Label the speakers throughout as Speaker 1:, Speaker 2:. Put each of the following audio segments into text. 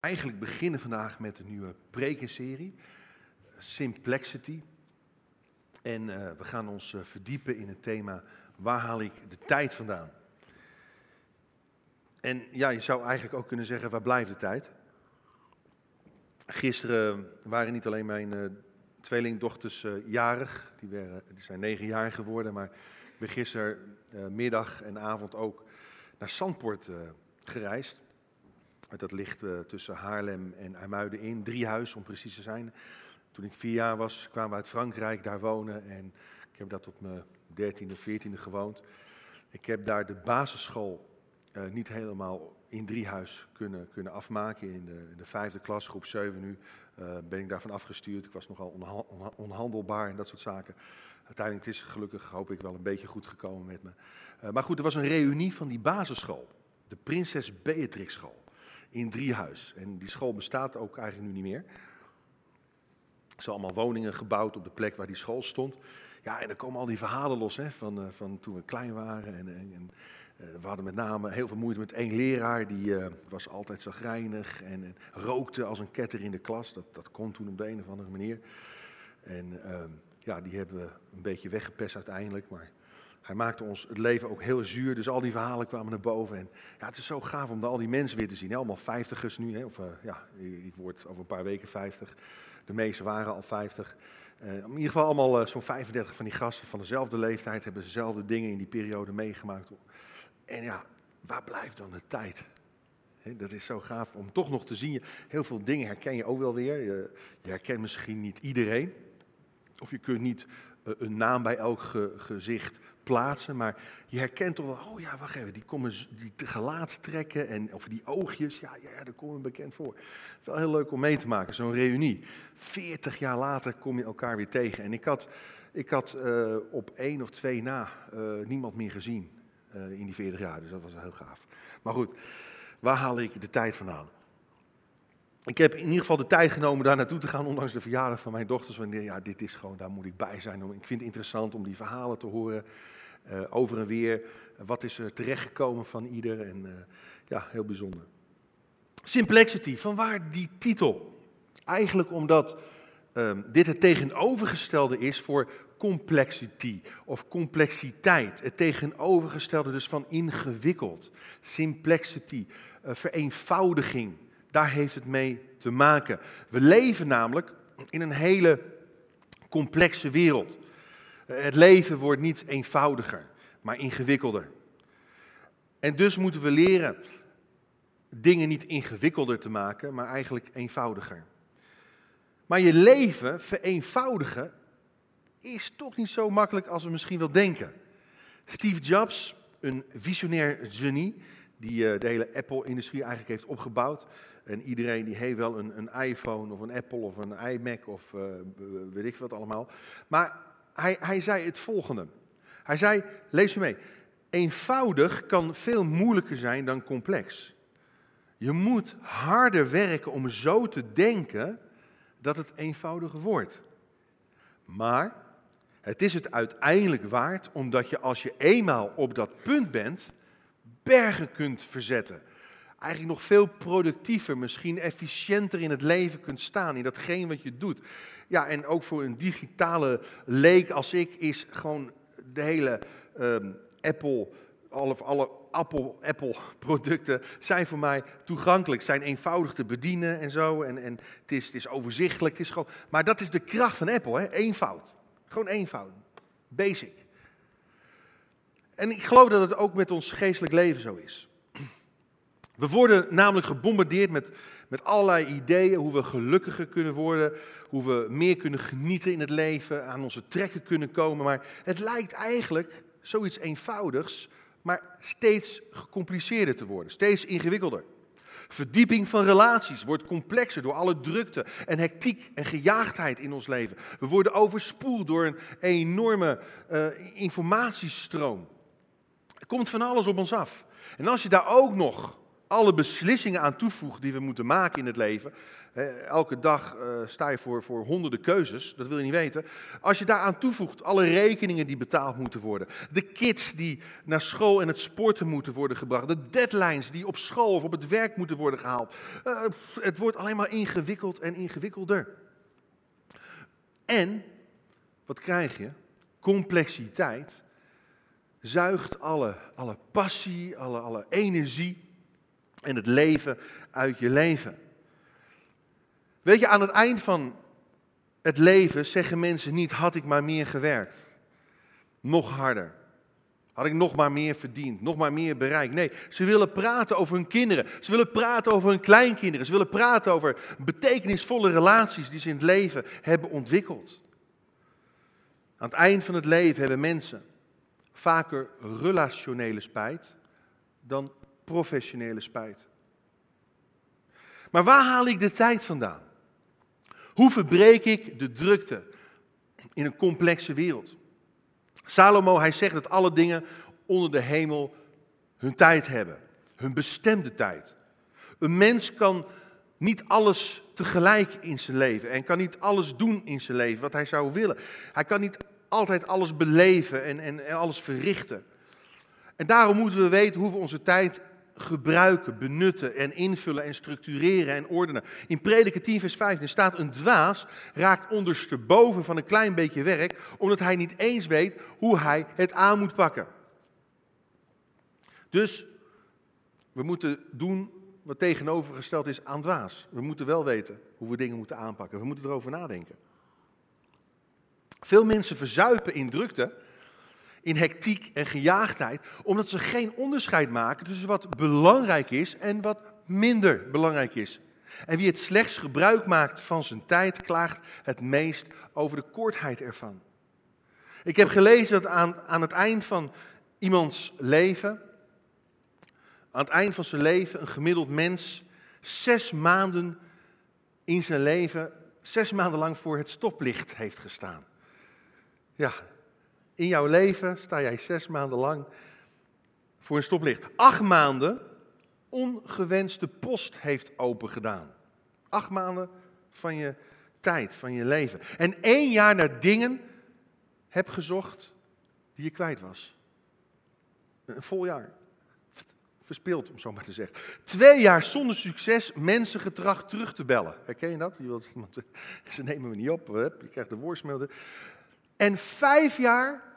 Speaker 1: eigenlijk beginnen vandaag met een nieuwe prekenserie, Simplexity. En uh, we gaan ons uh, verdiepen in het thema waar haal ik de tijd vandaan? En ja, je zou eigenlijk ook kunnen zeggen, waar blijft de tijd? Gisteren waren niet alleen mijn uh, tweelingdochters jarig, die zijn negen jaar geworden, maar ik ben gisteren middag en avond ook naar Zandpoort gereisd. Dat ligt uh, tussen Haarlem en IJmuiden in, Driehuis om precies te zijn. Toen ik vier jaar was, kwamen we uit Frankrijk daar wonen en ik heb daar tot mijn dertiende, veertiende gewoond. Ik heb daar de basisschool uh, niet helemaal in Driehuis kunnen, kunnen afmaken. In de, in de vijfde klas, groep 7 nu, uh, ben ik daarvan afgestuurd. Ik was nogal onha onhandelbaar en dat soort zaken. Uiteindelijk is het gelukkig, hoop ik, wel een beetje goed gekomen met me. Maar goed, er was een reunie van die basisschool. De Prinses Beatrix School in Driehuis. En die school bestaat ook eigenlijk nu niet meer. Er zijn allemaal woningen gebouwd op de plek waar die school stond. Ja, en dan komen al die verhalen los hè, van, uh, van toen we klein waren. En, en, uh, we hadden met name heel veel moeite met één leraar. Die uh, was altijd zagrijnig en, en, rookte als een ketter in de klas. Dat, dat kon toen op de een of andere manier. En ehm, ja, die hebben we een beetje weggepest uiteindelijk. Maar hij maakte ons het leven ook heel zuur, dus al die verhalen kwamen naar boven. En ja, het is zo gaaf om al die mensen weer te zien. Allemaal vijftigers nu, hè? of uh, ja, ik word over een paar weken vijftig. De meeste waren al vijftig. Uh, in ieder geval allemaal uh, zo'n 35 van die gasten van dezelfde leeftijd hebben dezelfde dingen in die periode meegemaakt. En ja, waar blijft dan de tijd? Dat is zo gaaf om toch nog te zien. Heel veel dingen herken je ook wel weer. Je, je herkent misschien niet iedereen. Of je kunt niet een naam bij elk ge gezicht plaatsen, maar je herkent toch wel, oh ja, wacht even, die komen die gelaatstrekken en of die oogjes, ja, ja, daar komen bekend voor. Wel heel leuk om mee te maken, zo'n reunie. Veertig jaar later kom je elkaar weer tegen. En ik had, ik had uh, op één of twee na uh, niemand meer gezien uh, in die veertig jaar, dus dat was heel gaaf. Maar goed, waar haal ik de tijd vandaan? Ik heb in ieder geval de tijd genomen daar naartoe te gaan, ondanks de verjaardag van mijn dochters. Wanneer, ja, dit is gewoon, daar moet ik bij zijn. Ik vind het interessant om die verhalen te horen, uh, over en weer. Wat is er terechtgekomen van ieder? En uh, ja, heel bijzonder. Simplexity, van waar die titel? Eigenlijk omdat um, dit het tegenovergestelde is voor complexity of complexiteit. Het tegenovergestelde dus van ingewikkeld. Simplexity, uh, vereenvoudiging. Daar heeft het mee te maken. We leven namelijk in een hele complexe wereld. Het leven wordt niet eenvoudiger, maar ingewikkelder. En dus moeten we leren dingen niet ingewikkelder te maken, maar eigenlijk eenvoudiger. Maar je leven vereenvoudigen is toch niet zo makkelijk als we misschien wel denken. Steve Jobs, een visionair genie, die de hele Apple-industrie eigenlijk heeft opgebouwd, en iedereen die heeft wel een, een iPhone of een Apple of een iMac of uh, weet ik wat allemaal. Maar hij, hij zei het volgende. Hij zei, lees je mee, eenvoudig kan veel moeilijker zijn dan complex. Je moet harder werken om zo te denken dat het eenvoudiger wordt. Maar het is het uiteindelijk waard, omdat je als je eenmaal op dat punt bent, bergen kunt verzetten eigenlijk nog veel productiever, misschien efficiënter in het leven kunt staan, in datgene wat je doet. Ja, en ook voor een digitale leek als ik is gewoon de hele um, Apple, alle, alle Apple, Apple producten zijn voor mij toegankelijk, zijn eenvoudig te bedienen en zo. En, en het, is, het is overzichtelijk, het is gewoon, maar dat is de kracht van Apple, hè? eenvoud. Gewoon eenvoud, basic. En ik geloof dat het ook met ons geestelijk leven zo is. We worden namelijk gebombardeerd met, met allerlei ideeën hoe we gelukkiger kunnen worden, hoe we meer kunnen genieten in het leven, aan onze trekken kunnen komen. Maar het lijkt eigenlijk zoiets eenvoudigs, maar steeds gecompliceerder te worden, steeds ingewikkelder. Verdieping van relaties wordt complexer door alle drukte en hectiek en gejaagdheid in ons leven. We worden overspoeld door een enorme uh, informatiestroom. Er komt van alles op ons af. En als je daar ook nog alle beslissingen aan toevoegt die we moeten maken in het leven. Elke dag uh, sta je voor, voor honderden keuzes, dat wil je niet weten. Als je daaraan toevoegt alle rekeningen die betaald moeten worden, de kids die naar school en het sporten moeten worden gebracht, de deadlines die op school of op het werk moeten worden gehaald. Uh, het wordt alleen maar ingewikkeld en ingewikkelder. En, wat krijg je? Complexiteit zuigt alle, alle passie, alle, alle energie en het leven uit je leven. Weet je, aan het eind van het leven zeggen mensen niet: had ik maar meer gewerkt, nog harder. Had ik nog maar meer verdiend, nog maar meer bereikt. Nee, ze willen praten over hun kinderen. Ze willen praten over hun kleinkinderen. Ze willen praten over betekenisvolle relaties die ze in het leven hebben ontwikkeld. Aan het eind van het leven hebben mensen vaker relationele spijt dan professionele spijt. Maar waar haal ik de tijd vandaan? Hoe verbreek ik de drukte in een complexe wereld? Salomo, hij zegt dat alle dingen onder de hemel hun tijd hebben, hun bestemde tijd. Een mens kan niet alles tegelijk in zijn leven en kan niet alles doen in zijn leven wat hij zou willen. Hij kan niet altijd alles beleven en, en, en alles verrichten. En daarom moeten we weten hoe we onze tijd gebruiken, benutten en invullen en structureren en ordenen. In Prediker 10 vers 15 staat een dwaas raakt ondersteboven van een klein beetje werk, omdat hij niet eens weet hoe hij het aan moet pakken. Dus we moeten doen wat tegenovergesteld is aan dwaas. We moeten wel weten hoe we dingen moeten aanpakken. We moeten erover nadenken. Veel mensen verzuipen in drukte in hectiek en gejaagdheid, omdat ze geen onderscheid maken tussen wat belangrijk is en wat minder belangrijk is. En wie het slechts gebruik maakt van zijn tijd, klaagt het meest over de kortheid ervan. Ik heb gelezen dat aan, aan het eind van iemands leven, aan het eind van zijn leven, een gemiddeld mens zes maanden in zijn leven, zes maanden lang voor het stoplicht heeft gestaan. Ja, in jouw leven sta jij zes maanden lang voor een stoplicht. Acht maanden ongewenste post heeft opengedaan. Acht maanden van je tijd, van je leven. En één jaar naar dingen heb gezocht die je kwijt was. Een vol jaar. Verspeeld, om zo maar te zeggen. Twee jaar zonder succes mensengedrag terug te bellen. Herken je dat? Je wilt ze nemen me niet op, je krijgt de voicemail. En vijf jaar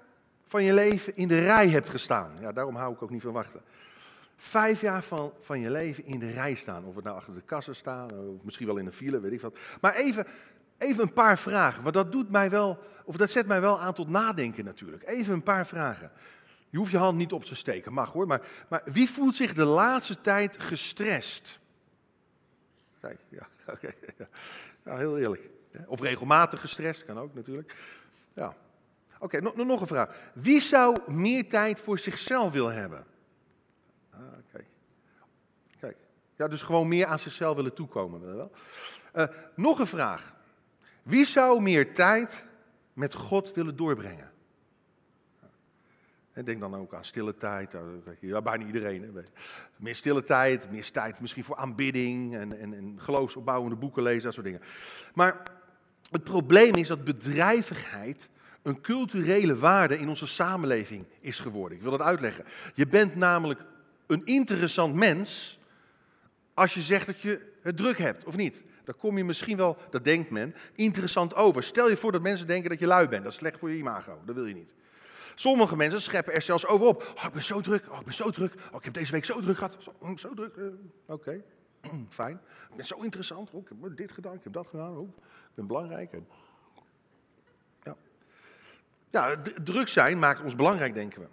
Speaker 1: van je leven in de rij hebt gestaan. Ja, daarom hou ik ook niet van wachten. Vijf jaar van, van je leven in de rij staan. Of het nou achter de kassen staan, of misschien wel in een file, weet ik wat. Maar even, even een paar vragen. Want dat doet mij wel, of dat zet mij wel aan tot nadenken natuurlijk. Even een paar vragen. Je hoeft je hand niet op te steken, mag hoor. Maar, maar wie voelt zich de laatste tijd gestrest? Kijk, ja, oké. heel eerlijk. Of regelmatig gestrest, kan ook natuurlijk. Ja. Oké, nog, een vraag. Wie zou meer tijd voor zichzelf willen hebben? Ah, kijk. kijk. Ja, dus gewoon meer aan zichzelf willen toekomen. Uh, nog een vraag. Wie zou meer tijd met God willen doorbrengen? En denk dan ook aan stille tijd. Ja, bijna iedereen. Meer stille tijd, meer tijd misschien voor aanbidding en, en, en geloofsopbouwende boeken lezen, dat soort dingen. Maar het probleem is dat bedrijvigheid een culturele waarde in onze samenleving is geworden. Ik wil dat uitleggen. Je bent namelijk een interessant mens als je zegt dat je het druk hebt, of niet? Dan kom je misschien wel, dat denkt men, interessant over. Stel je voor dat mensen denken dat je lui bent. Dat is slecht voor je imago. Dat wil je niet. Sommige mensen scheppen er zelfs over op. Oh, ik ben zo druk. Oh, ik ben zo druk. Oh, ik heb deze week zo druk gehad. Zo, oh, zo druk. Uh, Oké, fijn. Ik ben zo interessant. Oh, ik heb dit gedaan. Ik heb dat gedaan. Oh, ik ben belangrijk. Ja, druk zijn maakt ons belangrijk, denken we.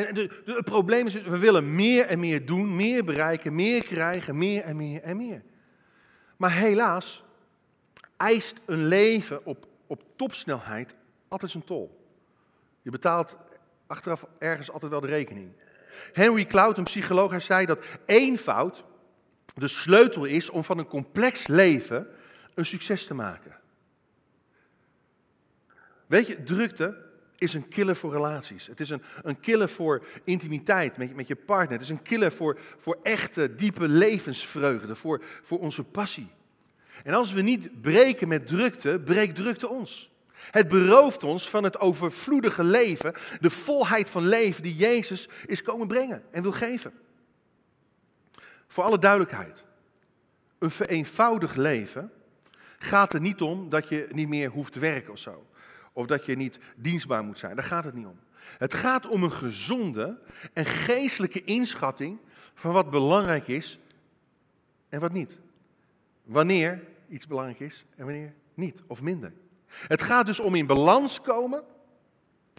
Speaker 1: En de, het probleem is, dus, we willen meer en meer doen, meer bereiken, meer krijgen, meer en meer en meer. Maar helaas eist een leven op, op topsnelheid altijd zijn tol. Je betaalt achteraf ergens altijd wel de rekening. Henry Cloud, een psycholoog, hij zei dat eenvoud de sleutel is om van een complex leven een succes te maken. Weet je, drukte is een killer voor relaties. Het is een, een killer voor intimiteit met, met je partner. Het is een killer voor, voor echte, diepe levensvreugde, voor, voor onze passie. En als we niet breken met drukte, breekt drukte ons. Het berooft ons van het overvloedige leven, de volheid van leven die Jezus is komen brengen en wil geven. Voor alle duidelijkheid, een vereenvoudigd leven gaat er niet om dat je niet meer hoeft te werken of zo. Of dat je niet dienstbaar moet zijn. Daar gaat het niet om. Het gaat om een gezonde en geestelijke inschatting van wat belangrijk is en wat niet. Wanneer iets belangrijk is en wanneer niet of minder. Het gaat dus om in balans komen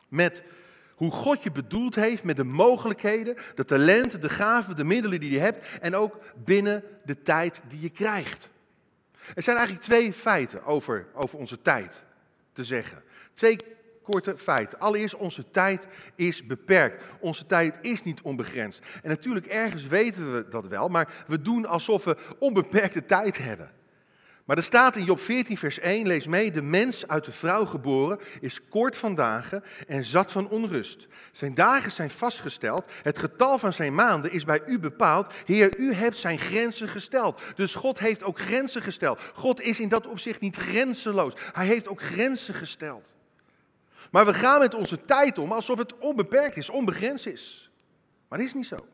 Speaker 1: met hoe God je bedoeld heeft, met de mogelijkheden, de talenten, de gaven, de middelen die je hebt en ook binnen de tijd die je krijgt. Er zijn eigenlijk twee feiten over, over onze tijd te zeggen. Twee korte feiten. Allereerst, onze tijd is beperkt. Onze tijd is niet onbegrensd. En natuurlijk, ergens weten we dat wel, maar we doen alsof we onbeperkte tijd hebben. Maar er staat in Job 14, vers 1, lees mee, de mens uit de vrouw geboren is kort van dagen en zat van onrust. Zijn dagen zijn vastgesteld, het getal van zijn maanden is bij u bepaald. Heer, u hebt zijn grenzen gesteld. Dus God heeft ook grenzen gesteld. God is in dat opzicht niet grenzeloos. Hij heeft ook grenzen gesteld. Maar we gaan met onze tijd om alsof het onbeperkt is, onbegrensd is. Maar dat is niet zo.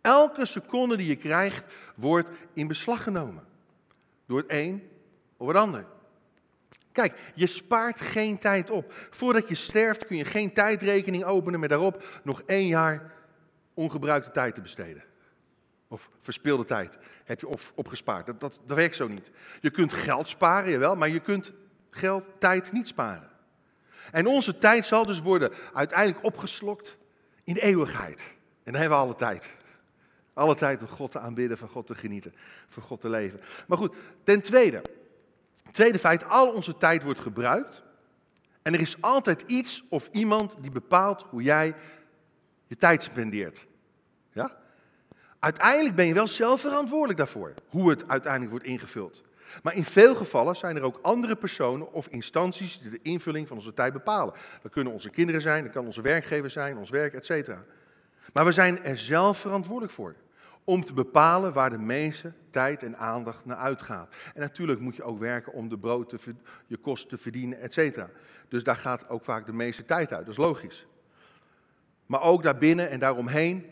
Speaker 1: Elke seconde die je krijgt, wordt in beslag genomen. Door het een of het ander. Kijk, je spaart geen tijd op. Voordat je sterft kun je geen tijdrekening openen met daarop nog één jaar ongebruikte tijd te besteden. Of verspilde tijd heb je of opgespaard. Dat, dat, werkt zo niet. Je kunt geld sparen, jawel, maar je kunt geld, tijd niet sparen. En onze tijd zal dus worden uiteindelijk opgeslokt in eeuwigheid. En dan hebben we alle tijd. Alle tijd om God te aanbidden, van God te genieten, van God te leven. Maar goed, ten tweede. Tweede feit, al onze tijd wordt gebruikt. En er is altijd iets of iemand die bepaalt hoe jij je tijd spendeert. Ja? Uiteindelijk ben je wel zelf verantwoordelijk daarvoor, hoe het uiteindelijk wordt ingevuld. Maar in veel gevallen zijn er ook andere personen of instanties die de invulling van onze tijd bepalen. Dat kunnen onze kinderen zijn, dat kan onze werkgever zijn, ons werk, etc. Maar we zijn er zelf verantwoordelijk voor om te bepalen waar de meeste tijd en aandacht naar uitgaat. En natuurlijk moet je ook werken om de brood te, je kost te verdienen, et cetera. Dus daar gaat ook vaak de meeste tijd uit, dat is logisch. Maar ook daarbinnen en daaromheen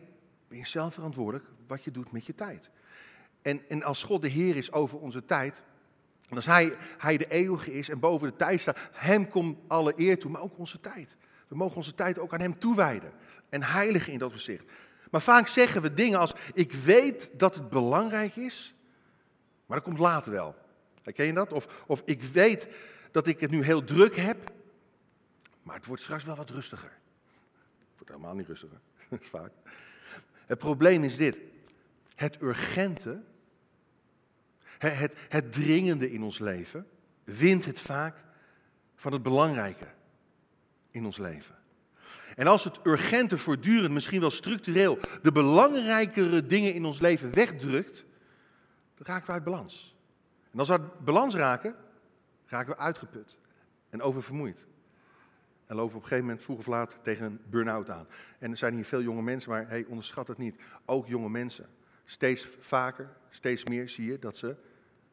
Speaker 1: ben je zelf verantwoordelijk wat je doet met je tijd. En, en als God de Heer is over onze tijd, en als hij, hij de eeuwige is en boven de tijd staat, hem komt alle eer toe, maar ook onze tijd. We mogen onze tijd ook aan hem toewijden en heiligen in dat opzicht. Maar vaak zeggen we dingen als, ik weet dat het belangrijk is, maar dat komt later wel. Herken je dat? Of, of ik weet dat ik het nu heel druk heb, maar het wordt straks wel wat rustiger. Het wordt helemaal niet rustiger, vaak. Het probleem is dit. Het urgente, het, het, het dringende in ons leven, wint het vaak van het belangrijke in ons leven. En als het urgente voortdurend, misschien wel structureel, de belangrijkere dingen in ons leven wegdrukt, dan raken we uit balans. En als we uit balans raken, raken we uitgeput en oververmoeid. En lopen we op een gegeven moment vroeg of laat tegen een burn-out aan. En er zijn hier veel jonge mensen, maar hey, onderschat het niet. Ook jonge mensen. Steeds vaker, steeds meer zie je dat ze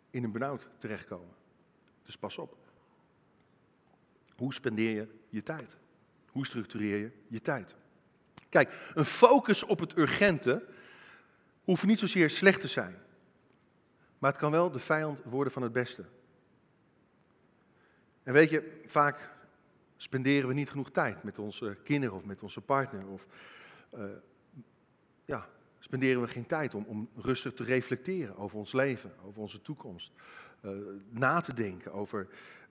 Speaker 1: in een burn-out terechtkomen. Dus pas op. Hoe spendeer je je tijd? Hoe structureer je je tijd? Kijk, een focus op het urgente hoeft niet zozeer slecht te zijn. Maar het kan wel de vijand worden van het beste. En weet je, vaak spenderen we niet genoeg tijd met onze kinderen of met onze partner. Of uh, ja, spenderen we geen tijd om, om rustig te reflecteren over ons leven, over onze toekomst. Uh, na te denken over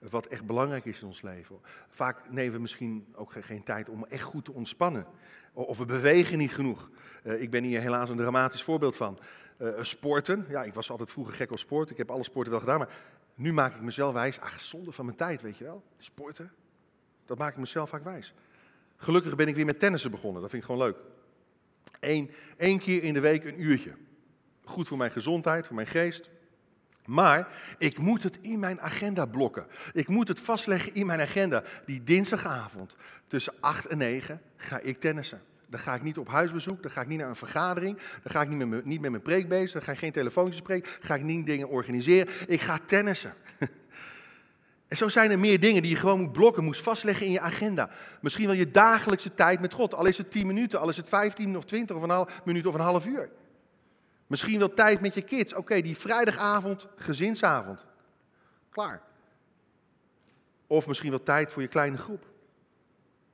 Speaker 1: wat echt belangrijk is in ons leven. Vaak nemen we misschien ook geen tijd om echt goed te ontspannen. Of we bewegen niet genoeg. Uh, ik ben hier helaas een dramatisch voorbeeld van. Uh, sporten, ja, ik was altijd vroeger gek op sport. Ik heb alle sporten wel gedaan, maar nu maak ik mezelf wijs. Ach, zonde van mijn tijd, weet je wel. Sporten, dat maak ik mezelf vaak wijs. Gelukkig ben ik weer met tennissen begonnen, dat vind ik gewoon leuk. Eén, keer in de week een uurtje. Goed voor mijn gezondheid, voor mijn geest. Maar ik moet het in mijn agenda blokken. Ik moet het vastleggen in mijn agenda. Die dinsdagavond tussen 8 en 9 ga ik tennissen. Dan ga ik niet op huisbezoek, dan ga ik niet naar een vergadering, dan ga ik niet met, mijn, niet met mijn preek bezig, dan ga ik geen telefoontjes spreken, ga ik niet dingen organiseren. Ik ga tennissen. En zo zijn er meer dingen die je gewoon moet blokken, moet vastleggen in je agenda. Misschien wel je dagelijkse tijd met God. Al is het 10 minuten, al is het 15 of 20 of een half minuut of een half uur. Misschien wel tijd met je kids. Oké, die vrijdagavond, gezinsavond. Klaar. Of misschien wel tijd voor je kleine groep.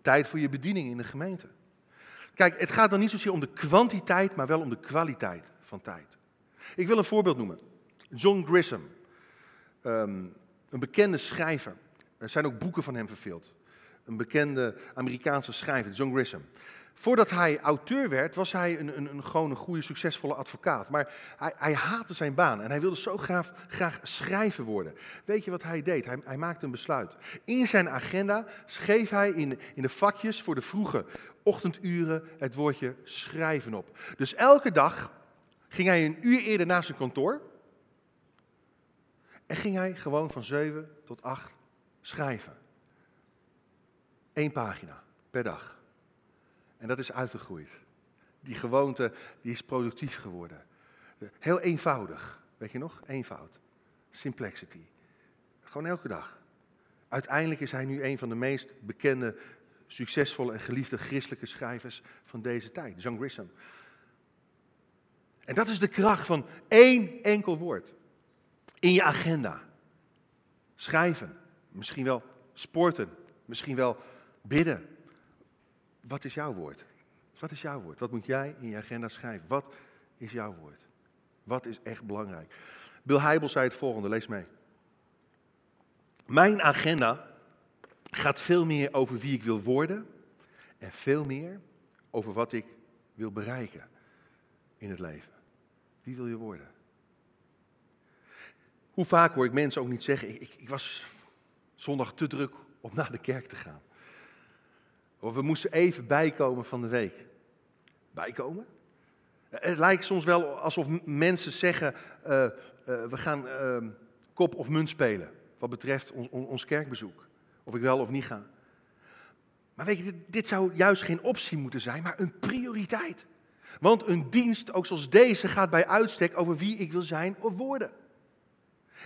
Speaker 1: Tijd voor je bediening in de gemeente. Kijk, het gaat dan niet zozeer om de kwantiteit, maar wel om de kwaliteit van tijd. Ik wil een voorbeeld noemen. John Grisham, ehm, een bekende schrijver. Er zijn ook boeken van hem verveeld. Een bekende Amerikaanse schrijver, John Grisham. Voordat hij auteur werd, was hij een, een, een gewoon een goede, succesvolle advocaat. Maar hij, hij, haatte zijn baan en hij wilde zo graag, graag worden. Weet je wat hij deed? Hij, hij, maakte een besluit. In zijn agenda schreef hij in, in de vakjes voor de vroege ochtenduren het woordje schrijven op. Dus elke dag ging hij een uur eerder naar zijn kantoor. En ging hij gewoon van 7 tot 8 schrijven. Eén pagina per dag. En dat is uitgegroeid. Die gewoonte die is productief geworden. Heel eenvoudig. Weet je nog? Eenvoud. Simplexity. Gewoon elke dag. Uiteindelijk is hij nu een van de meest bekende, succesvolle en geliefde christelijke schrijvers van deze tijd. John Grisham. En dat is de kracht van één enkel woord. In je agenda. Schrijven. Misschien wel sporten. Misschien wel bidden. Wat is jouw woord? Wat is jouw woord? Wat moet jij in je agenda schrijven? Wat is jouw woord? Wat is echt belangrijk? Bill Heibel zei het volgende, lees mee. Mijn agenda gaat veel meer over wie ik wil worden en veel meer over wat ik wil bereiken in het leven. Wie wil je worden? Hoe vaak hoor ik mensen ook niet zeggen, ik, ik, ik was zondag te druk om naar de kerk te gaan. We moesten even bijkomen van de week. Bijkomen? Het lijkt soms wel alsof mensen zeggen, uh, uh, we gaan uh, kop of munt spelen. Wat betreft ons, ons, kerkbezoek. Of ik wel of niet ga. Maar weet je, dit, dit zou juist geen optie moeten zijn, maar een prioriteit. Want een dienst, ook zoals deze, gaat bij uitstek over wie ik wil zijn of worden.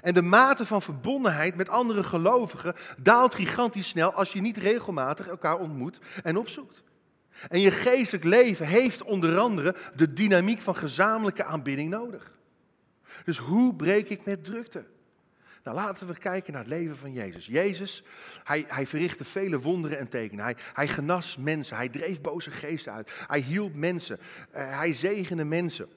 Speaker 1: En de mate van verbondenheid met andere gelovigen daalt gigantisch snel als je niet regelmatig elkaar ontmoet en opzoekt. En je geestelijk leven heeft onder andere de dynamiek van gezamenlijke aanbidding nodig. Dus hoe breek ik met drukte? Nou, laten we kijken naar het leven van Jezus. Jezus, hij, hij verrichtte vele wonderen en tekenen. Hij, hij genas mensen, hij dreef boze geesten uit. Hij hielp mensen, uh, hij zegende mensen.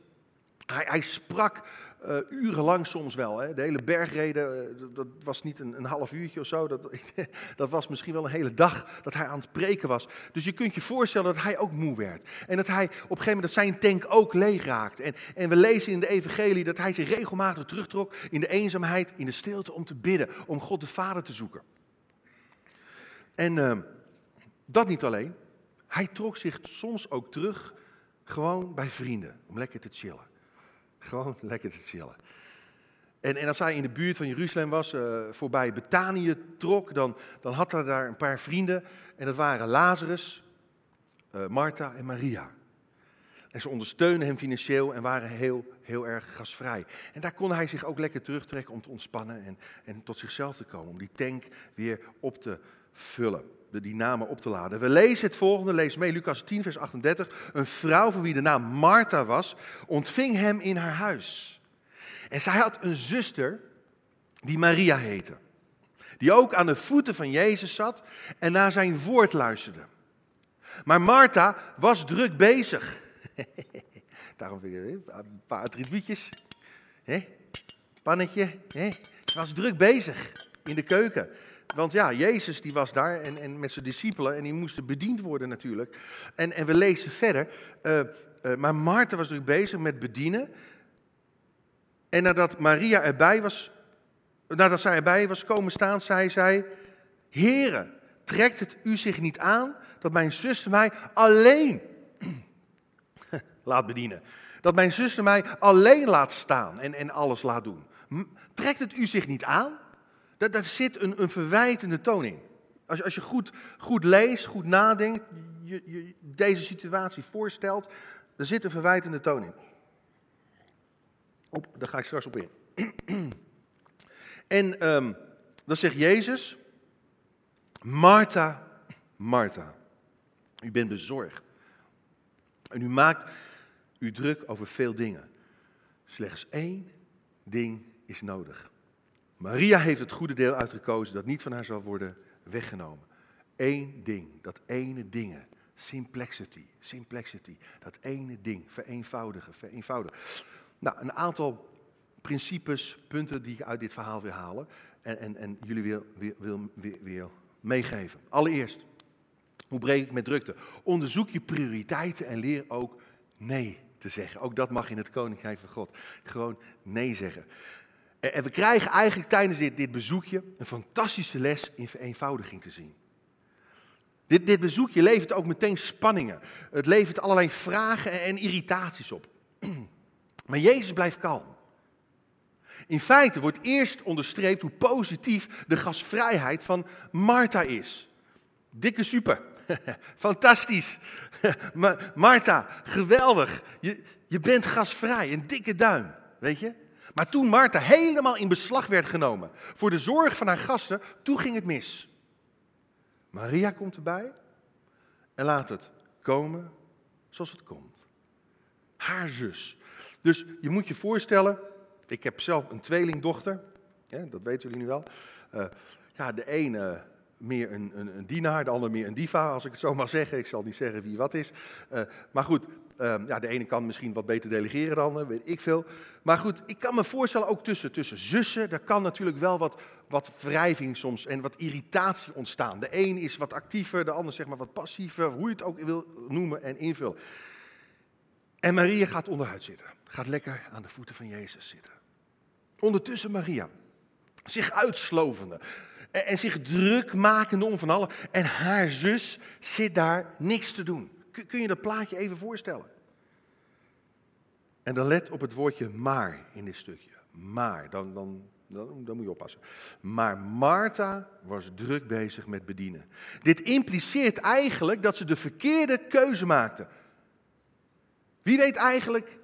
Speaker 1: Hij, hij sprak uh, urenlang soms wel. Hè. De hele bergreden, uh, dat was niet een, een, half uurtje of zo. Dat, dat was misschien wel een hele dag dat hij aan het preken was. Dus je kunt je voorstellen dat hij ook moe werd. En dat hij op een gegeven moment zijn tank ook leeg raakte. En, en we lezen in de evangelie dat hij zich regelmatig terugtrok in de eenzaamheid, in de stilte om te bidden. Om God de Vader te zoeken. En uh, dat niet alleen. Hij trok zich soms ook terug gewoon bij vrienden om lekker te chillen. Gewoon lekker te chillen. En, en als hij in de buurt van Jeruzalem was, uh, voorbij Betanië trok, dan, dan had hij daar een paar vrienden. En dat waren Lazarus, uh, Martha en Maria. En ze ondersteunden hem financieel en waren heel, heel erg gasvrij. En daar kon hij zich ook lekker terugtrekken om te ontspannen en, en tot zichzelf te komen. Om die tank weer op te vullen die namen op te laden. We lezen het volgende, lees mee, Lucas 10, vers 38. Een vrouw van wie de naam Martha was, ontving hem in haar huis. En zij had een zuster die Maria heette. Die ook aan de voeten van Jezus zat en naar zijn woord luisterde. Maar Martha was druk bezig. Daarom vind ik een paar attribuutjes. Pannetje. Ze was druk bezig in de keuken. Want ja, Jezus die was daar en, en met zijn discipelen en die moesten bediend worden natuurlijk. En, en we lezen verder, uh, uh, maar Maarten was druk bezig met bedienen. En nadat Maria erbij was, nadat zij erbij was komen staan, zei zij, Heren, trekt het u zich niet aan dat mijn zuster mij alleen laat bedienen? Dat mijn zuster mij alleen laat staan en, en alles laat doen. Trekt het u zich niet aan? Daar, daar zit een, een verwijtende toon in. Als, als je goed, goed leest, goed nadenkt, je, je deze situatie voorstelt, er zit een verwijtende toon in. Op, daar ga ik straks op in. en um, dan zegt Jezus, Martha, Martha, u bent bezorgd. En u maakt u druk over veel dingen. Slechts één ding is nodig. Maria heeft het goede deel uitgekozen dat niet van haar zal worden weggenomen. Eén ding, dat ene dingen. Simplexity, simplexity. Dat ene ding, vereenvoudigen, vereenvoudigen. Nou, een aantal principes, punten die ik uit dit verhaal wil halen en, en, en jullie wil, wil, wil meegeven. Allereerst, hoe breek ik met drukte? Onderzoek je prioriteiten en leer ook nee te zeggen. Ook dat mag in het Koninkrijk van God. Gewoon nee zeggen. En we krijgen eigenlijk tijdens dit, dit bezoekje een fantastische les in vereenvoudiging te zien. Dit, dit bezoekje levert ook meteen spanningen. Het levert allerlei vragen en irritaties op. Maar Jezus blijft kalm. In feite wordt eerst onderstreept hoe positief de gastvrijheid van Martha is. Dikke super. Fantastisch. Martha, geweldig. Je, je bent gasvrij. Een dikke duim. Weet je? Maar toen Martha helemaal in beslag werd genomen voor de zorg van haar gasten, toen ging het mis. Maria komt erbij en laat het komen zoals het komt. Haar zus. Dus je moet je voorstellen, ik heb zelf een tweelingdochter, dat weten jullie nu wel. Uh, ja, de ene meer een, een, een, dienaar, de ander meer een diva, als ik het zo mag zeggen. Ik zal niet zeggen wie wat is. Uh, maar goed, uh, ja, de ene kan misschien wat beter delegeren dan ander, weet ik veel. Maar goed, ik kan me voorstellen, ook tussen, tussen zussen, daar kan natuurlijk wel wat, wat wrijving soms en wat irritatie ontstaan. De een is wat actiever, de ander zeg maar wat passiever, hoe je het ook wil noemen en invullen. En Maria gaat onderhuid zitten, gaat lekker aan de voeten van Jezus zitten. Ondertussen Maria, zich uitslovende en, en zich druk makende om van alles. En haar zus zit daar niks te doen. Kun, je dat plaatje even voorstellen? En dan let op het woordje maar in dit stukje. Maar, dan, dan, dan, dan, moet je oppassen. Maar Martha was druk bezig met bedienen. Dit impliceert eigenlijk dat ze de verkeerde keuze maakte. Wie weet eigenlijk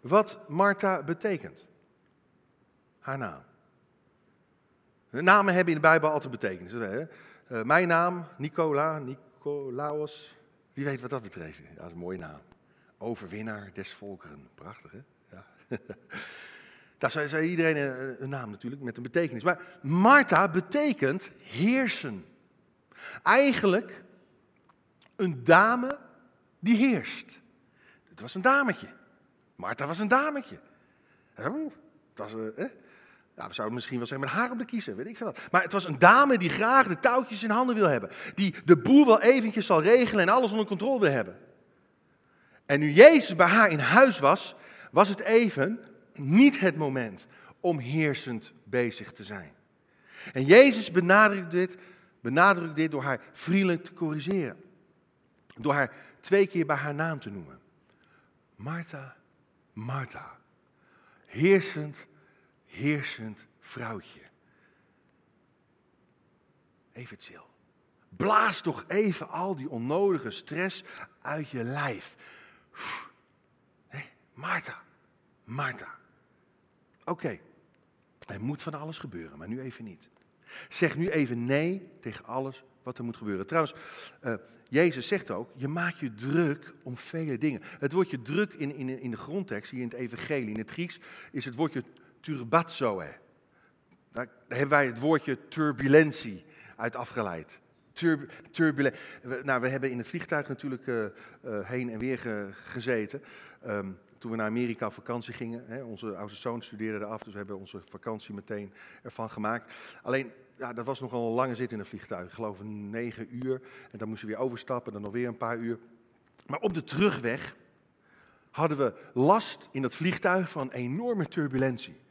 Speaker 1: wat Martha betekent? haar naam. Namen hebben in de Bijbel altijd betekenis. Uh, mijn naam, Nicola, Nicolaos. Wie weet wat dat betekent? Ja, dat is een mooie naam. Overwinnaar des volkeren. Prachtig, hè? Ja. Daar zei iedereen een, een naam natuurlijk met een betekenis. Maar Martha betekent heersen. Eigenlijk een dame die heerst. Het was een dametje. Martha was een dametje. Dat was, eh, ja, we zouden misschien wel zeggen met haar op de kiezer, weet ik veel wat. Maar het was een dame die graag de touwtjes in handen wil hebben. Die de boel wel eventjes zal regelen en alles onder controle wil hebben. En nu Jezus bij haar in huis was, was het even niet het moment om heersend bezig te zijn. En Jezus benadrukt dit, benadrukt dit door haar vriendelijk te corrigeren. Door haar twee keer bij haar naam te noemen. Martha, Martha. Heersend heersend vrouwtje. Even chill. Blaas toch even al die onnodige stress uit je lijf. Hey, Martha, Martha. Oké, er moet van alles gebeuren, maar nu even niet. Zeg nu even nee tegen alles wat er moet gebeuren. Trouwens, uh, Jezus zegt ook, je maakt je druk om vele dingen. Het woordje druk in, in, in de grondtekst, hier in het evangelie, in het Grieks, is het woordje turbatzoe. Daar hebben wij het woordje turbulentie uit afgeleid. Tur, nou, we hebben in het vliegtuig natuurlijk uh, uh, heen en weer gezeten. Um, toen we naar Amerika op vakantie gingen. Hè, onze oudste zoon studeerde er af, dus we hebben onze vakantie meteen ervan gemaakt. Alleen, ja, dat was nogal een lange zit in een vliegtuig. Ik geloof negen uur. En dan moest je weer overstappen, dan nog weer een paar uur. Maar op de terugweg hadden we last in dat vliegtuig van enorme turbulentie.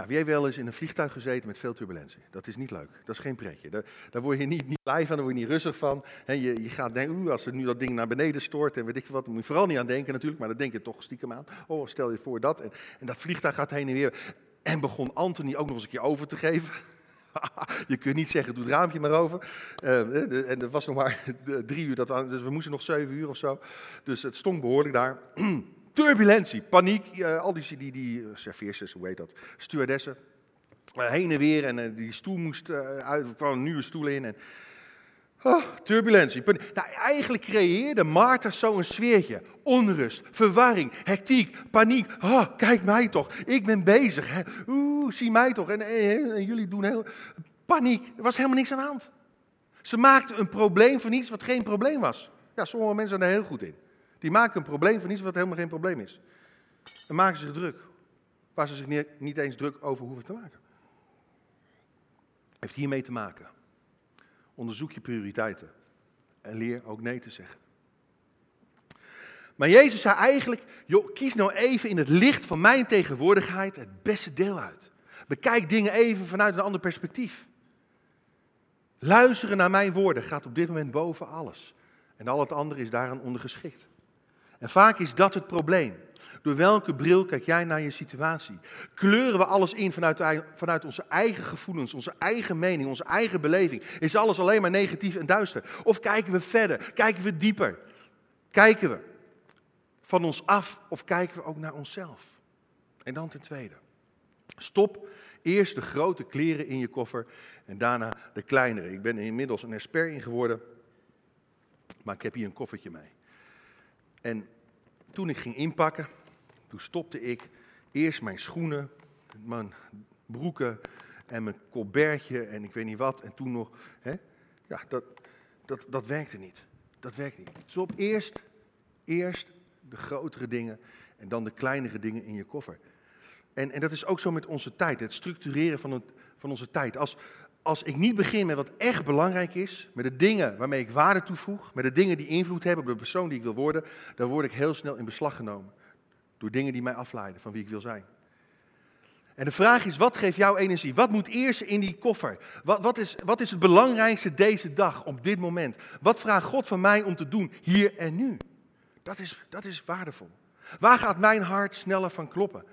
Speaker 1: Nou, wie heeft wel eens in een vliegtuig gezeten met veel turbulentie? Dat is niet leuk. Dat is geen pretje. Daar, daar word je niet, niet blij van, daar word je niet rustig van. je, je gaat denken, als er nu dat ding naar beneden stort en weet ik wat, moet je vooral niet aan denken natuurlijk, maar dan denk je toch stiekem aan. Oh, stel je voor dat. En, dat vliegtuig gaat heen en weer. En begon Anthony ook nog eens een keer over te geven. je kunt niet zeggen, doe het raampje maar over. Uh, en het was nog maar drie uur, dat, dus we moesten nog zeven uur of zo. Dus het stonk behoorlijk daar. Turbulentie, paniek, uh, al die, die, die serveersters, hoe heet dat, stewardessen. Uh, heen en weer en die stoel moest uit, er een nieuwe stoel in. En, oh, turbulentie. Nou, eigenlijk creëerde Maarten zo een sfeertje. Onrust, verwarring, hectiek, paniek. Kijk mij toch, ik ben bezig. Hè. Oeh, zie mij toch. En, en, en, jullie doen heel... Paniek, er was helemaal niks aan de hand. Ze maakten een probleem van iets wat geen probleem was. Ja, sommige mensen zijn er heel goed in. Die maken een probleem van iets wat helemaal geen probleem is. Dan maken zich druk. Waar ze zich niet eens druk over hoeven te maken. Heeft hiermee te maken. Onderzoek je prioriteiten. En leer ook nee te zeggen. Maar Jezus zei eigenlijk, joh, kies nou even in het licht van mijn tegenwoordigheid het beste deel uit. Bekijk dingen even vanuit een ander perspectief. Luisteren naar mijn woorden gaat op dit moment boven alles. En al het andere is daaraan ondergeschikt. En vaak is dat het probleem. Door welke bril kijk jij naar je situatie? Kleuren we alles in vanuit, vanuit onze eigen gevoelens, onze eigen mening, onze eigen beleving? Is alles alleen maar negatief en duister? Of kijken we verder? Kijken we dieper? Kijken we van ons af of kijken we ook naar onszelf? En dan ten tweede. Stop eerst de grote kleren in je koffer en daarna de kleinere. Ik ben inmiddels een expert in geworden, maar ik heb hier een koffertje mee. En toen ik ging inpakken, toen stopte ik eerst mijn schoenen, mijn broeken en mijn colbertje en ik weet niet wat. En toen nog, hè? ja, dat, dat, dat werkte niet. Dat werkte niet. Stop eerst, eerst de grotere dingen en dan de kleinere dingen in je koffer. En, en dat is ook zo met onze tijd, het structureren van, het, van onze tijd. Als, als ik niet begin met wat echt belangrijk is, met de dingen waarmee ik waarde toevoeg, met de dingen die invloed hebben op de persoon die ik wil worden, dan word ik heel snel in beslag genomen. Door dingen die mij afleiden van wie ik wil zijn. En de vraag is, wat geeft jouw energie? Wat moet eerst in die koffer? Wat, wat, is, wat is het belangrijkste deze dag, op dit moment? Wat vraagt God van mij om te doen, hier en nu? Dat is, dat is waardevol. Waar gaat mijn hart sneller van kloppen?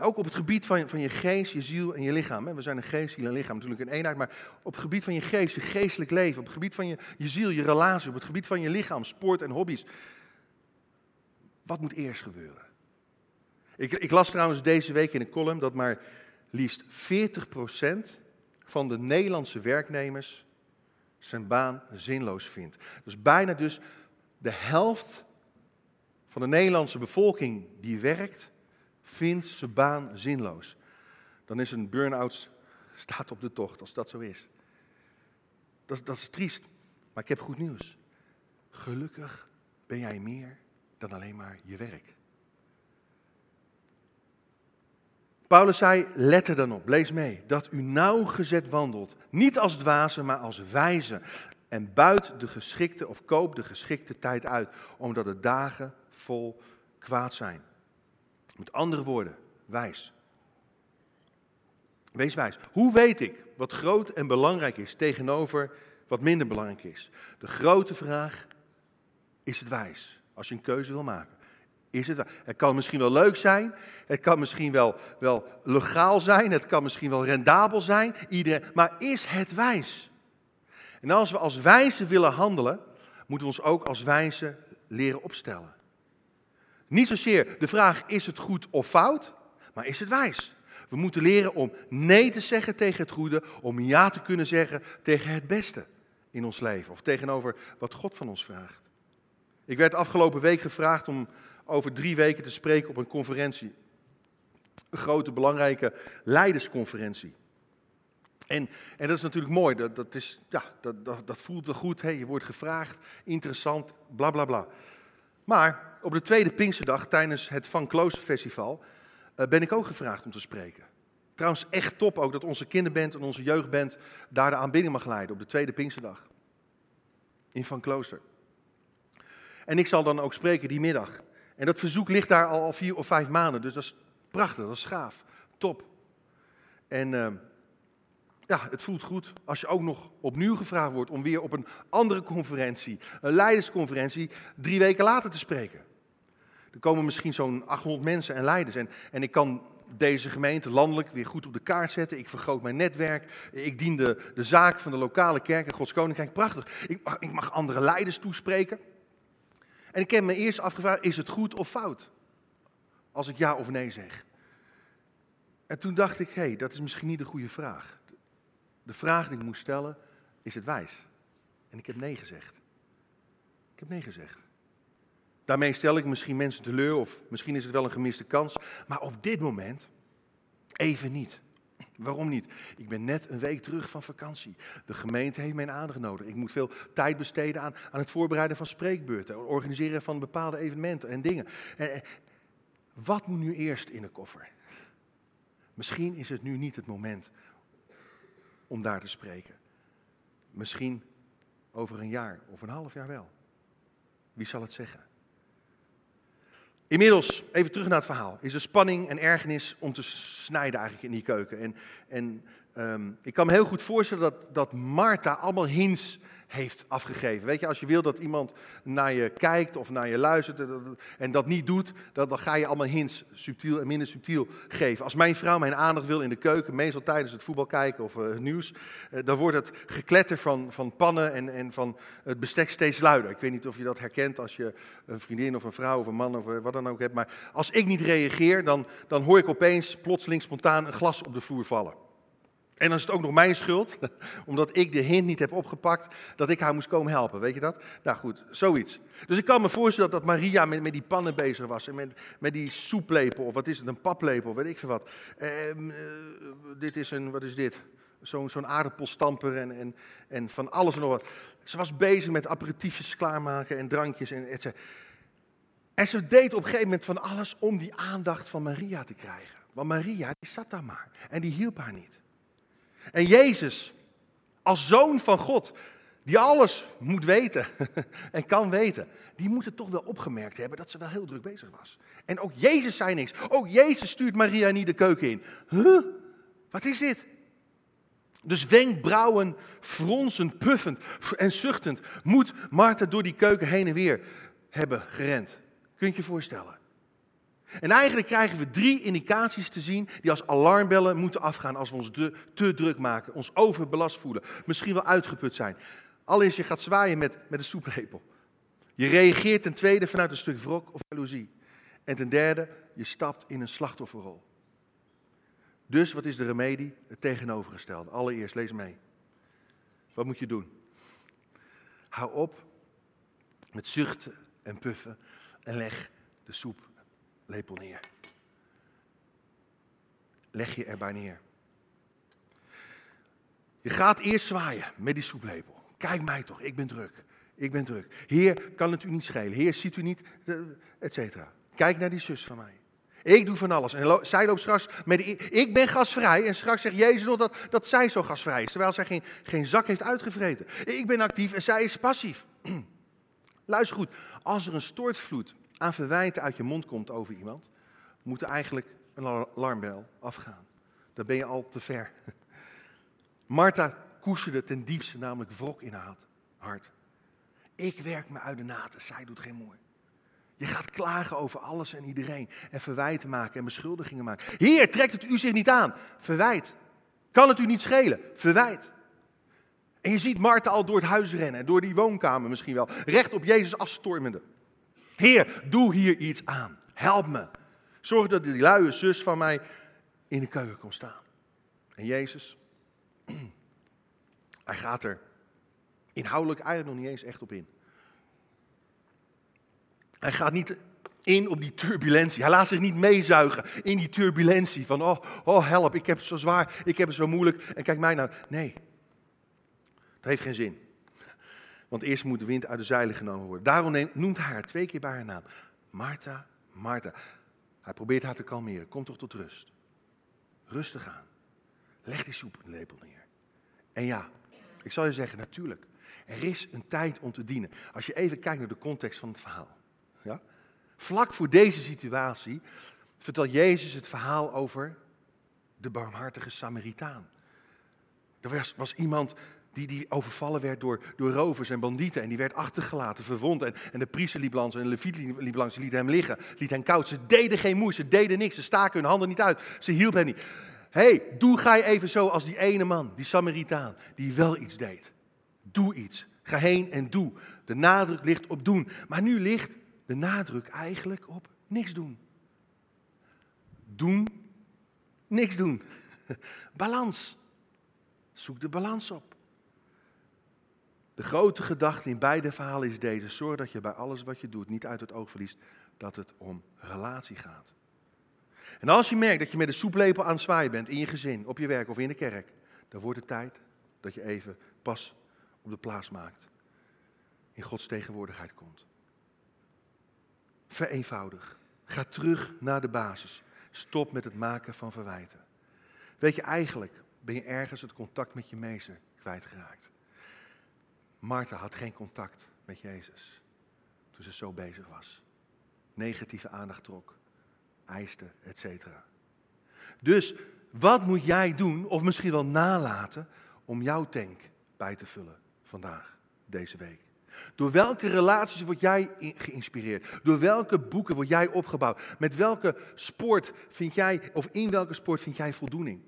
Speaker 1: Ook op het gebied van, van je geest, je ziel en je lichaam. We zijn een geest, ziel en lichaam natuurlijk een eenheid. Maar op het gebied van je geest, je geestelijk leven. Op het gebied van je, je ziel, je relatie. Op het gebied van je lichaam, sport en hobby's. Wat moet eerst gebeuren? Ik, ik las trouwens deze week in een column dat maar liefst 40% van de Nederlandse werknemers zijn baan zinloos vindt. Dus bijna dus de helft van de Nederlandse bevolking die werkt, vindt zijn baan zinloos. Dan is een burn-out staat op de tocht, als dat zo is. Dat, dat is triest, maar ik heb goed nieuws. Gelukkig ben jij meer dan alleen maar je werk. Paulus zei, let er dan op, lees mee, dat u nauwgezet wandelt, niet als dwazen, maar als wijze. En buit de geschikte of koop de geschikte tijd uit, omdat de dagen vol kwaad zijn. Met andere woorden, wijs. Wees wijs. Hoe weet ik wat groot en belangrijk is tegenover wat minder belangrijk is? De grote vraag, is het wijs? Als je een keuze wil maken. Is het, het kan misschien wel leuk zijn, het kan misschien wel, wel legaal zijn, het kan misschien wel rendabel zijn, iedereen, maar is het wijs? En als we als wijze willen handelen, moeten we ons ook als wijze leren opstellen. Niet zozeer de vraag is het goed of fout, maar is het wijs? We moeten leren om nee te zeggen tegen het goede, om ja te kunnen zeggen tegen het beste in ons leven of tegenover wat God van ons vraagt. Ik werd afgelopen week gevraagd om over drie weken te spreken op een conferentie. Een grote, belangrijke leidersconferentie. En, en dat is natuurlijk mooi, dat, dat, is, ja, dat, dat, dat voelt wel goed. Je wordt gevraagd, interessant, bla bla bla. Maar op de tweede Pinksterdag tijdens het Van Klooster Festival uh, ben ik ook gevraagd om te spreken. Trouwens, echt top ook dat onze kinderband en onze jeugdband daar de aanbidding mag leiden op de tweede Pinksterdag. In Van Klooster. En ik zal dan ook spreken die middag. En dat verzoek ligt daar al, vier of vijf maanden, dus dat is prachtig, dat is gaaf, top. En uh, ja, het voelt goed als je ook nog opnieuw gevraagd wordt om weer op een andere conferentie, een leidersconferentie, drie weken later te spreken. Er komen misschien zo'n 800 mensen en leiders. En, en ik kan deze gemeente landelijk weer goed op de kaart zetten. Ik vergroot mijn netwerk. Ik dien de, de zaak van de lokale kerk en Gods Koninkrijk. Prachtig. Ik mag, ik mag andere leiders toespreken. En ik heb me eerst afgevraagd, is het goed of fout? Als ik ja of nee zeg. En toen dacht ik, hé, hey, dat is misschien niet de goede vraag. De vraag die ik moest stellen, is het wijs? En ik heb nee gezegd. Ik heb nee gezegd. Daarmee stel ik misschien mensen teleur of misschien is het wel een gemiste kans. Maar op dit moment even niet. Waarom niet? Ik ben net een week terug van vakantie. De gemeente heeft mijn aandacht nodig. Ik moet veel tijd besteden aan, aan het voorbereiden van spreekbeurten, organiseren van bepaalde evenementen en dingen. wat moet nu eerst in de koffer? Misschien is het nu niet het moment om daar te spreken. Misschien over een jaar of een half jaar wel. Wie zal het zeggen? Inmiddels, even terug naar het verhaal, is er spanning en ergernis om te snijden eigenlijk in die keuken. En, en um, ik kan me heel goed voorstellen dat, dat Martha allemaal hints heeft afgegeven. Weet je, als je wil dat iemand naar je kijkt of naar je luistert en dat niet doet, dan, ga je allemaal hints subtiel en minder subtiel geven. Als mijn vrouw mijn aandacht wil in de keuken, meestal tijdens het voetbal kijken of uh, het nieuws, uh, dan wordt het gekletter van, van pannen en, en van het bestek steeds luider. Ik weet niet of je dat herkent als je een vriendin of een vrouw of een man of wat dan ook hebt, maar als ik niet reageer, dan, dan hoor ik opeens plotseling spontaan een glas op de vloer vallen. En dan is het ook nog mijn schuld, omdat ik de hint niet heb opgepakt dat ik haar moest komen helpen. Weet je dat? Nou goed, zoiets. Dus ik kan me voorstellen dat Maria met, met die pannen bezig was. En met, met die soeplepel, of wat is het, een paplepel, weet ik veel wat. Ehm, eh, dit is een, wat is dit? Zo'n zo'n aardappelstamper en, en, en van alles en nog wat. Ze was bezig met aperitiefjes klaarmaken en drankjes en et En ze deed op een gegeven moment van alles om die aandacht van Maria te krijgen. Want Maria, die zat daar maar. En die hielp haar niet. En Jezus, als zoon van God, die alles moet weten en kan weten, die moet het toch wel opgemerkt hebben dat ze wel heel druk bezig was. En ook Jezus zei niks. Ook Jezus stuurt Maria niet de keuken in. Huh? Wat is dit? Dus wenkbrauwen, fronsend, puffend en zuchtend moet Martha door die keuken heen en weer hebben gerend. Kun je je voorstellen? En eigenlijk krijgen we drie indicaties te zien die als alarmbellen moeten afgaan als we ons te druk maken, ons overbelast voelen, misschien wel uitgeput zijn. Allereerst, je gaat zwaaien met, met een soeplepel. Je reageert ten tweede vanuit een stuk wrok of jaloezie. En ten derde, je stapt in een slachtofferrol. Dus wat is de remedie? Het tegenovergestelde. Allereerst, lees mee. Wat moet je doen? Hou op met zuchten en puffen en leg de soep lepel neer. Leg je erbij neer. Je gaat eerst zwaaien met die soeplepel. Kijk mij toch, ik ben druk. Ik ben druk. Heer, kan het u niet schelen. Heer, ziet u niet, eh, et cetera. Kijk naar die zus van mij. Ik doe van alles. En zij loopt straks met ik ben gasvrij. En straks zegt Jezus nog dat, dat zij zo gasvrij is. Terwijl zij geen, geen zak heeft uitgevreten. Ik ben actief en zij is passief. Luister goed. Als er een stortvloed aan verwijten uit je mond komt over iemand, moet er eigenlijk een alarmbel afgaan. Dan ben je al te ver. Martha koesterde ten diepste namelijk wrok in haar hart. Ik werk me uit de naten, zij doet geen mooi. Je gaat klagen over alles en iedereen en verwijten maken en beschuldigingen maken. Heer, trekt het u zich niet aan? Verwijt. Kan het u niet schelen? Verwijt. En je ziet Martha al door het huis rennen, door die woonkamer misschien wel, recht op Jezus afstormende. Heer, doe hier iets aan. Help me. Zorg dat die luie zus van mij in de keuken komt staan. En Jezus, hij gaat er inhoudelijk eigenlijk nog niet eens echt op in. Hij gaat niet in op die turbulentie. Hij laat zich niet meezuigen in die turbulentie van, oh, oh help, ik heb het zo zwaar, ik heb het zo moeilijk en kijk mij nou. Nee, dat heeft geen zin. Want eerst moet de wind uit de zeilen genomen worden. Daarom noemt hij haar twee keer bij haar naam. Martha, Martha. Hij probeert haar te kalmeren. Kom toch tot rust. Rustig aan. Leg die soeplepel neer. En ja, ik zal je zeggen, natuurlijk. Er is een tijd om te dienen. Als je even kijkt naar de context van het verhaal. Ja? Vlak voor deze situatie vertelt Jezus het verhaal over de barmhartige Samaritaan. Er was, was iemand Die, die overvallen werd door, door rovers en bandieten. En die werd achtergelaten, verwond. En, en de priester liep langs en de leviet liep langs. Liet hem liggen, liet hem koud. Ze deden geen moeite, ze deden niks. Ze staken hun handen niet uit. Ze hielpen hem niet. Hé, hey, doe ga je even zo als die ene man, die Samaritaan, die wel iets deed. Doe iets. Ga heen en doe. De nadruk ligt op doen. Maar nu ligt de nadruk eigenlijk op niks doen. Doen, niks doen. Balans. Zoek de balans op. De grote gedachte in beide verhalen is deze. Zorg dat je bij alles wat je doet niet uit het oog verliest dat het om relatie gaat. En als je merkt dat je met een soeplepel aan het zwaaien bent in je gezin, op je werk of in de kerk, dan wordt het tijd dat je even pas op de plaats maakt. In Gods tegenwoordigheid komt. Vereenvoudig. Ga terug naar de basis. Stop met het maken van verwijten. Weet je, eigenlijk ben je ergens het contact met je meester kwijtgeraakt. Martha had geen contact met Jezus toen ze zo bezig was. Negatieve aandacht trok, eiste, etc. Dus wat moet jij doen, of misschien wel nalaten, om jouw tank bij te vullen vandaag, deze week? Door welke relaties word jij geïnspireerd? Door welke boeken word jij opgebouwd? Met welke sport vind jij, of in welke sport vind jij voldoening?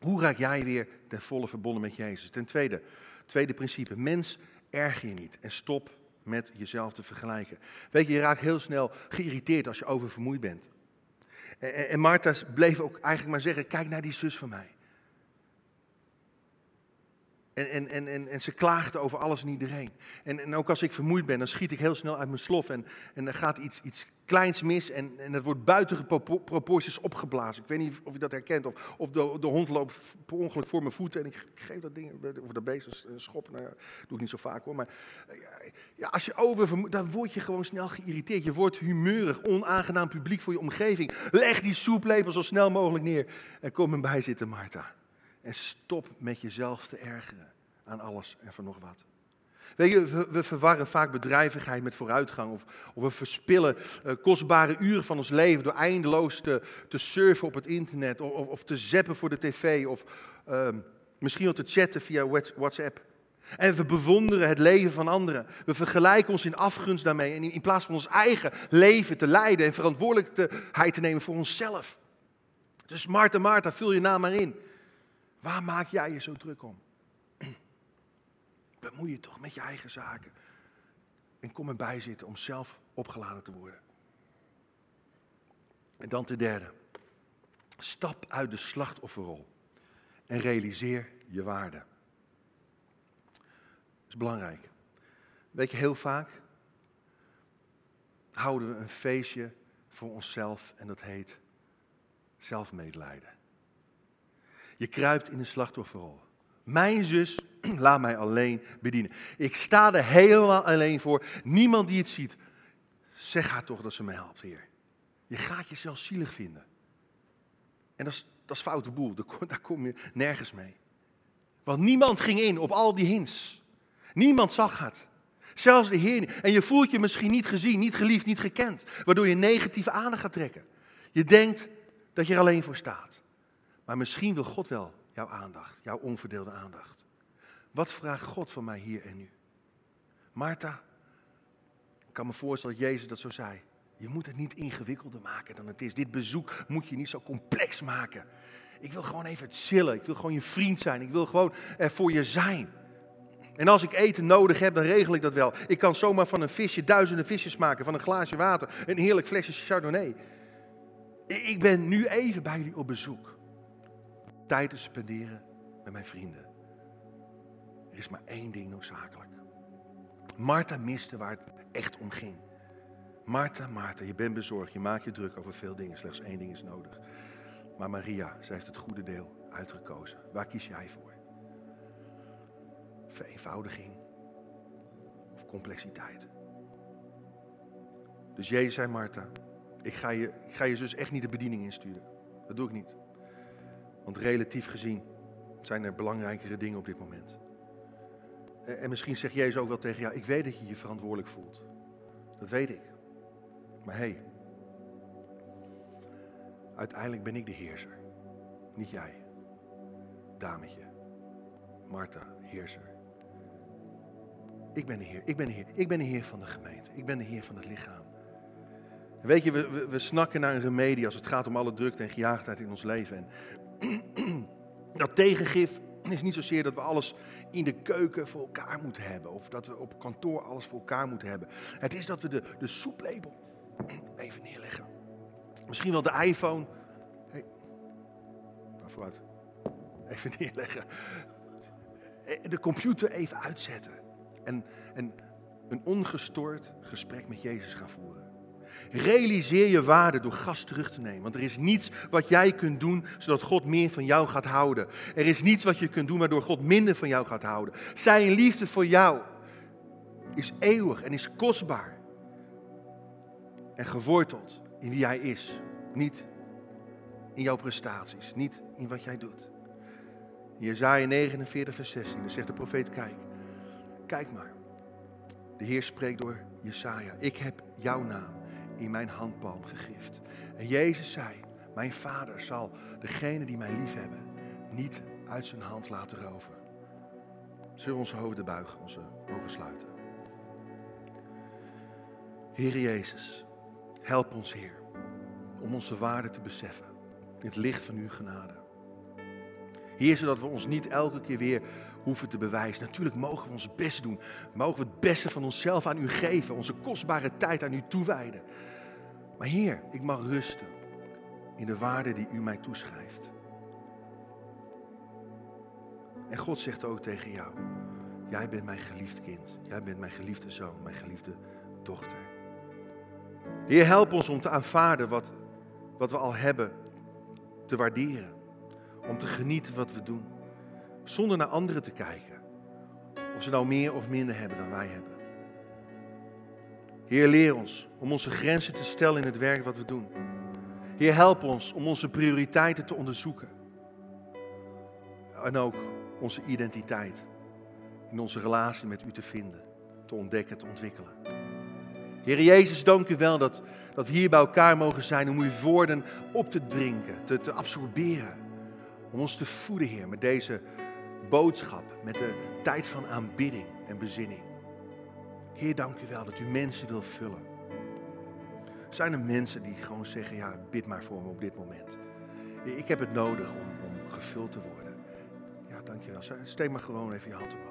Speaker 1: Hoe raak jij weer ten volle verbonden met Jezus? Ten tweede, tweede principe, mens erger je niet en stop met jezelf te vergelijken. Weet je, je raakt heel snel geïrriteerd als je oververmoeid bent. En, en Martha bleef ook eigenlijk maar zeggen, kijk naar die zus van mij. En, en, en, en, ze klaagde over alles en iedereen. En, en ook als ik vermoeid ben, dan schiet ik heel snel uit mijn slof. En, en dan gaat iets, iets kleins mis en, en het wordt buiten proporties opgeblazen. Ik weet niet of je dat herkent. Of, of de, de hond loopt per ongeluk voor mijn voeten en ik, geef dat ding, of dat beest een schop. Nou, dat doe ik niet zo vaak hoor. Maar ja, als je over, dan word je gewoon snel geïrriteerd. Je wordt humeurig, onaangenaam publiek voor je omgeving. Leg die soeplepel zo snel mogelijk neer en kom erbij zitten, Marta. En stop met jezelf te ergeren aan alles en van nog wat. We, verwarren vaak bedrijvigheid met vooruitgang. Of, of we verspillen uh, kostbare uren van ons leven door eindeloos te, te surfen op het internet. Of, of, te zappen voor de tv. Of uh, misschien wel te chatten via WhatsApp. En we bewonderen het leven van anderen. We vergelijken ons in afgunst daarmee. En in plaats van ons eigen leven te leiden en verantwoordelijkheid te nemen voor onszelf. Dus Marta, Marta, vul je naam maar in. Waar maak jij je zo druk om? Bemoei je toch met je eigen zaken. En kom erbij zitten om zelf opgeladen te worden. En dan ten derde. Stap uit de slachtofferrol. En realiseer je waarde. Dat is belangrijk. Weet je, heel vaak houden we een feestje voor onszelf en dat heet zelfmedelijden. Je kruipt in een slachtofferrol. Mijn zus laat mij alleen bedienen. Ik sta er helemaal alleen voor. Niemand die het ziet. Zeg haar toch dat ze me helpt, Heer. Je gaat jezelf zielig vinden. En dat is, dat is foute boel. Daar kom je nergens mee. Want niemand ging in op al die hints. Niemand zag het. Zelfs de Heer. En je voelt je misschien niet gezien, niet geliefd, niet gekend. Waardoor je negatieve aandacht gaat trekken. Je denkt dat je er alleen voor staat. Maar misschien wil God wel jouw aandacht, jouw onverdeelde aandacht. Wat vraagt God van mij hier en nu? Martha, ik kan me voorstellen dat Jezus dat zo zei. Je moet het niet ingewikkelder maken dan het is. Dit bezoek moet je niet zo complex maken. Ik wil gewoon even chillen. Ik wil gewoon je vriend zijn. Ik wil gewoon er voor je zijn. En als ik eten nodig heb, dan regel ik dat wel. Ik kan zomaar van een visje duizenden visjes maken. Van een glaasje water, een heerlijk flesje Chardonnay. Ik ben nu even bij jullie op bezoek tijd te spenderen met mijn vrienden. Er is maar één ding noodzakelijk. Martha miste waar het echt om ging. Martha, Martha, je bent bezorgd, je maakt je druk over veel dingen. Slechts één ding is nodig. Maar Maria, zij heeft het goede deel uitgekozen. Waar kies jij voor? Vereenvoudiging of complexiteit? Dus Jezus zei Martha, ik ga, je, ik ga je zus echt niet de bediening insturen. Dat doe ik niet. Want relatief gezien zijn er belangrijkere dingen op dit moment. En misschien zegt Jezus ook wel tegen jou, ik weet dat je je verantwoordelijk voelt. Dat weet ik. Maar hé, hey, uiteindelijk ben ik de heerser. Niet jij, dametje. Martha, heerser. Ik ben de Heer, ik ben de Heer, ik ben de Heer van de gemeente. Ik ben de Heer van het lichaam. Weet je, we, we, we snakken naar een remedie als het gaat om alle drukte en gejaagdheid in ons leven. En dat tegengif is niet zozeer dat we alles in de keuken voor elkaar moeten hebben. Of dat we op kantoor alles voor elkaar moeten hebben. Het is dat we de, de soeplepel even neerleggen. Misschien wel de iPhone. Hey. Nou, vooruit. Even neerleggen. De computer even uitzetten. En, en een ongestoord gesprek met Jezus gaan voeren. Realiseer je waarde door gas terug te nemen. Want er is niets wat jij kunt doen zodat God meer van jou gaat houden. Er is niets wat je kunt doen waardoor God minder van jou gaat houden. Zijn liefde voor jou is eeuwig en is kostbaar. En geworteld in wie hij is. Niet in jouw prestaties, niet in wat jij doet. In Jezaja 49 vers 16, dan zegt de profeet, kijk, kijk maar. De Heer spreekt door Jesaja. Ik heb jouw naam in mijn handpalm gegrift. En Jezus zei, mijn vader zal degene die mij lief hebben niet uit zijn hand laten roven. Zullen we onze hoofden buigen, onze ogen sluiten. Heer Jezus, help ons Heer om onze waarde te beseffen in het licht van uw genade. Heer, zodat we ons niet elke keer weer hoeven te bewijzen. Natuurlijk mogen we ons best doen. Mogen we het beste van onszelf aan u geven. Onze kostbare tijd aan u toewijden. Maar Heer, ik mag rusten in de waarde die u mij toeschrijft. En God zegt ook tegen jou, jij bent mijn geliefd kind. Jij bent mijn geliefde zoon, mijn geliefde dochter. Heer, help ons om te aanvaarden wat, wat we al hebben, te waarderen. Om te genieten wat we doen. Zonder naar anderen te kijken. Of ze nou meer of minder hebben dan wij hebben. Heer, leer ons om onze grenzen te stellen in het werk wat we doen. Heer, help ons om onze prioriteiten te onderzoeken. En ook onze identiteit in onze relatie met u te vinden, te ontdekken, te ontwikkelen. Heer Jezus, dank u wel dat, dat we hier bij elkaar mogen zijn om uw woorden op te drinken, te, te absorberen. Om ons te voeden, Heer, met deze boodschap, met de tijd van aanbidding en bezinning. Heer, dank u wel dat u mensen wil vullen. Zijn er mensen die gewoon zeggen, ja, bid maar voor me op dit moment. Ik heb het nodig om, gevuld te worden. Ja, dank je wel. Steek maar gewoon even je hand omhoog.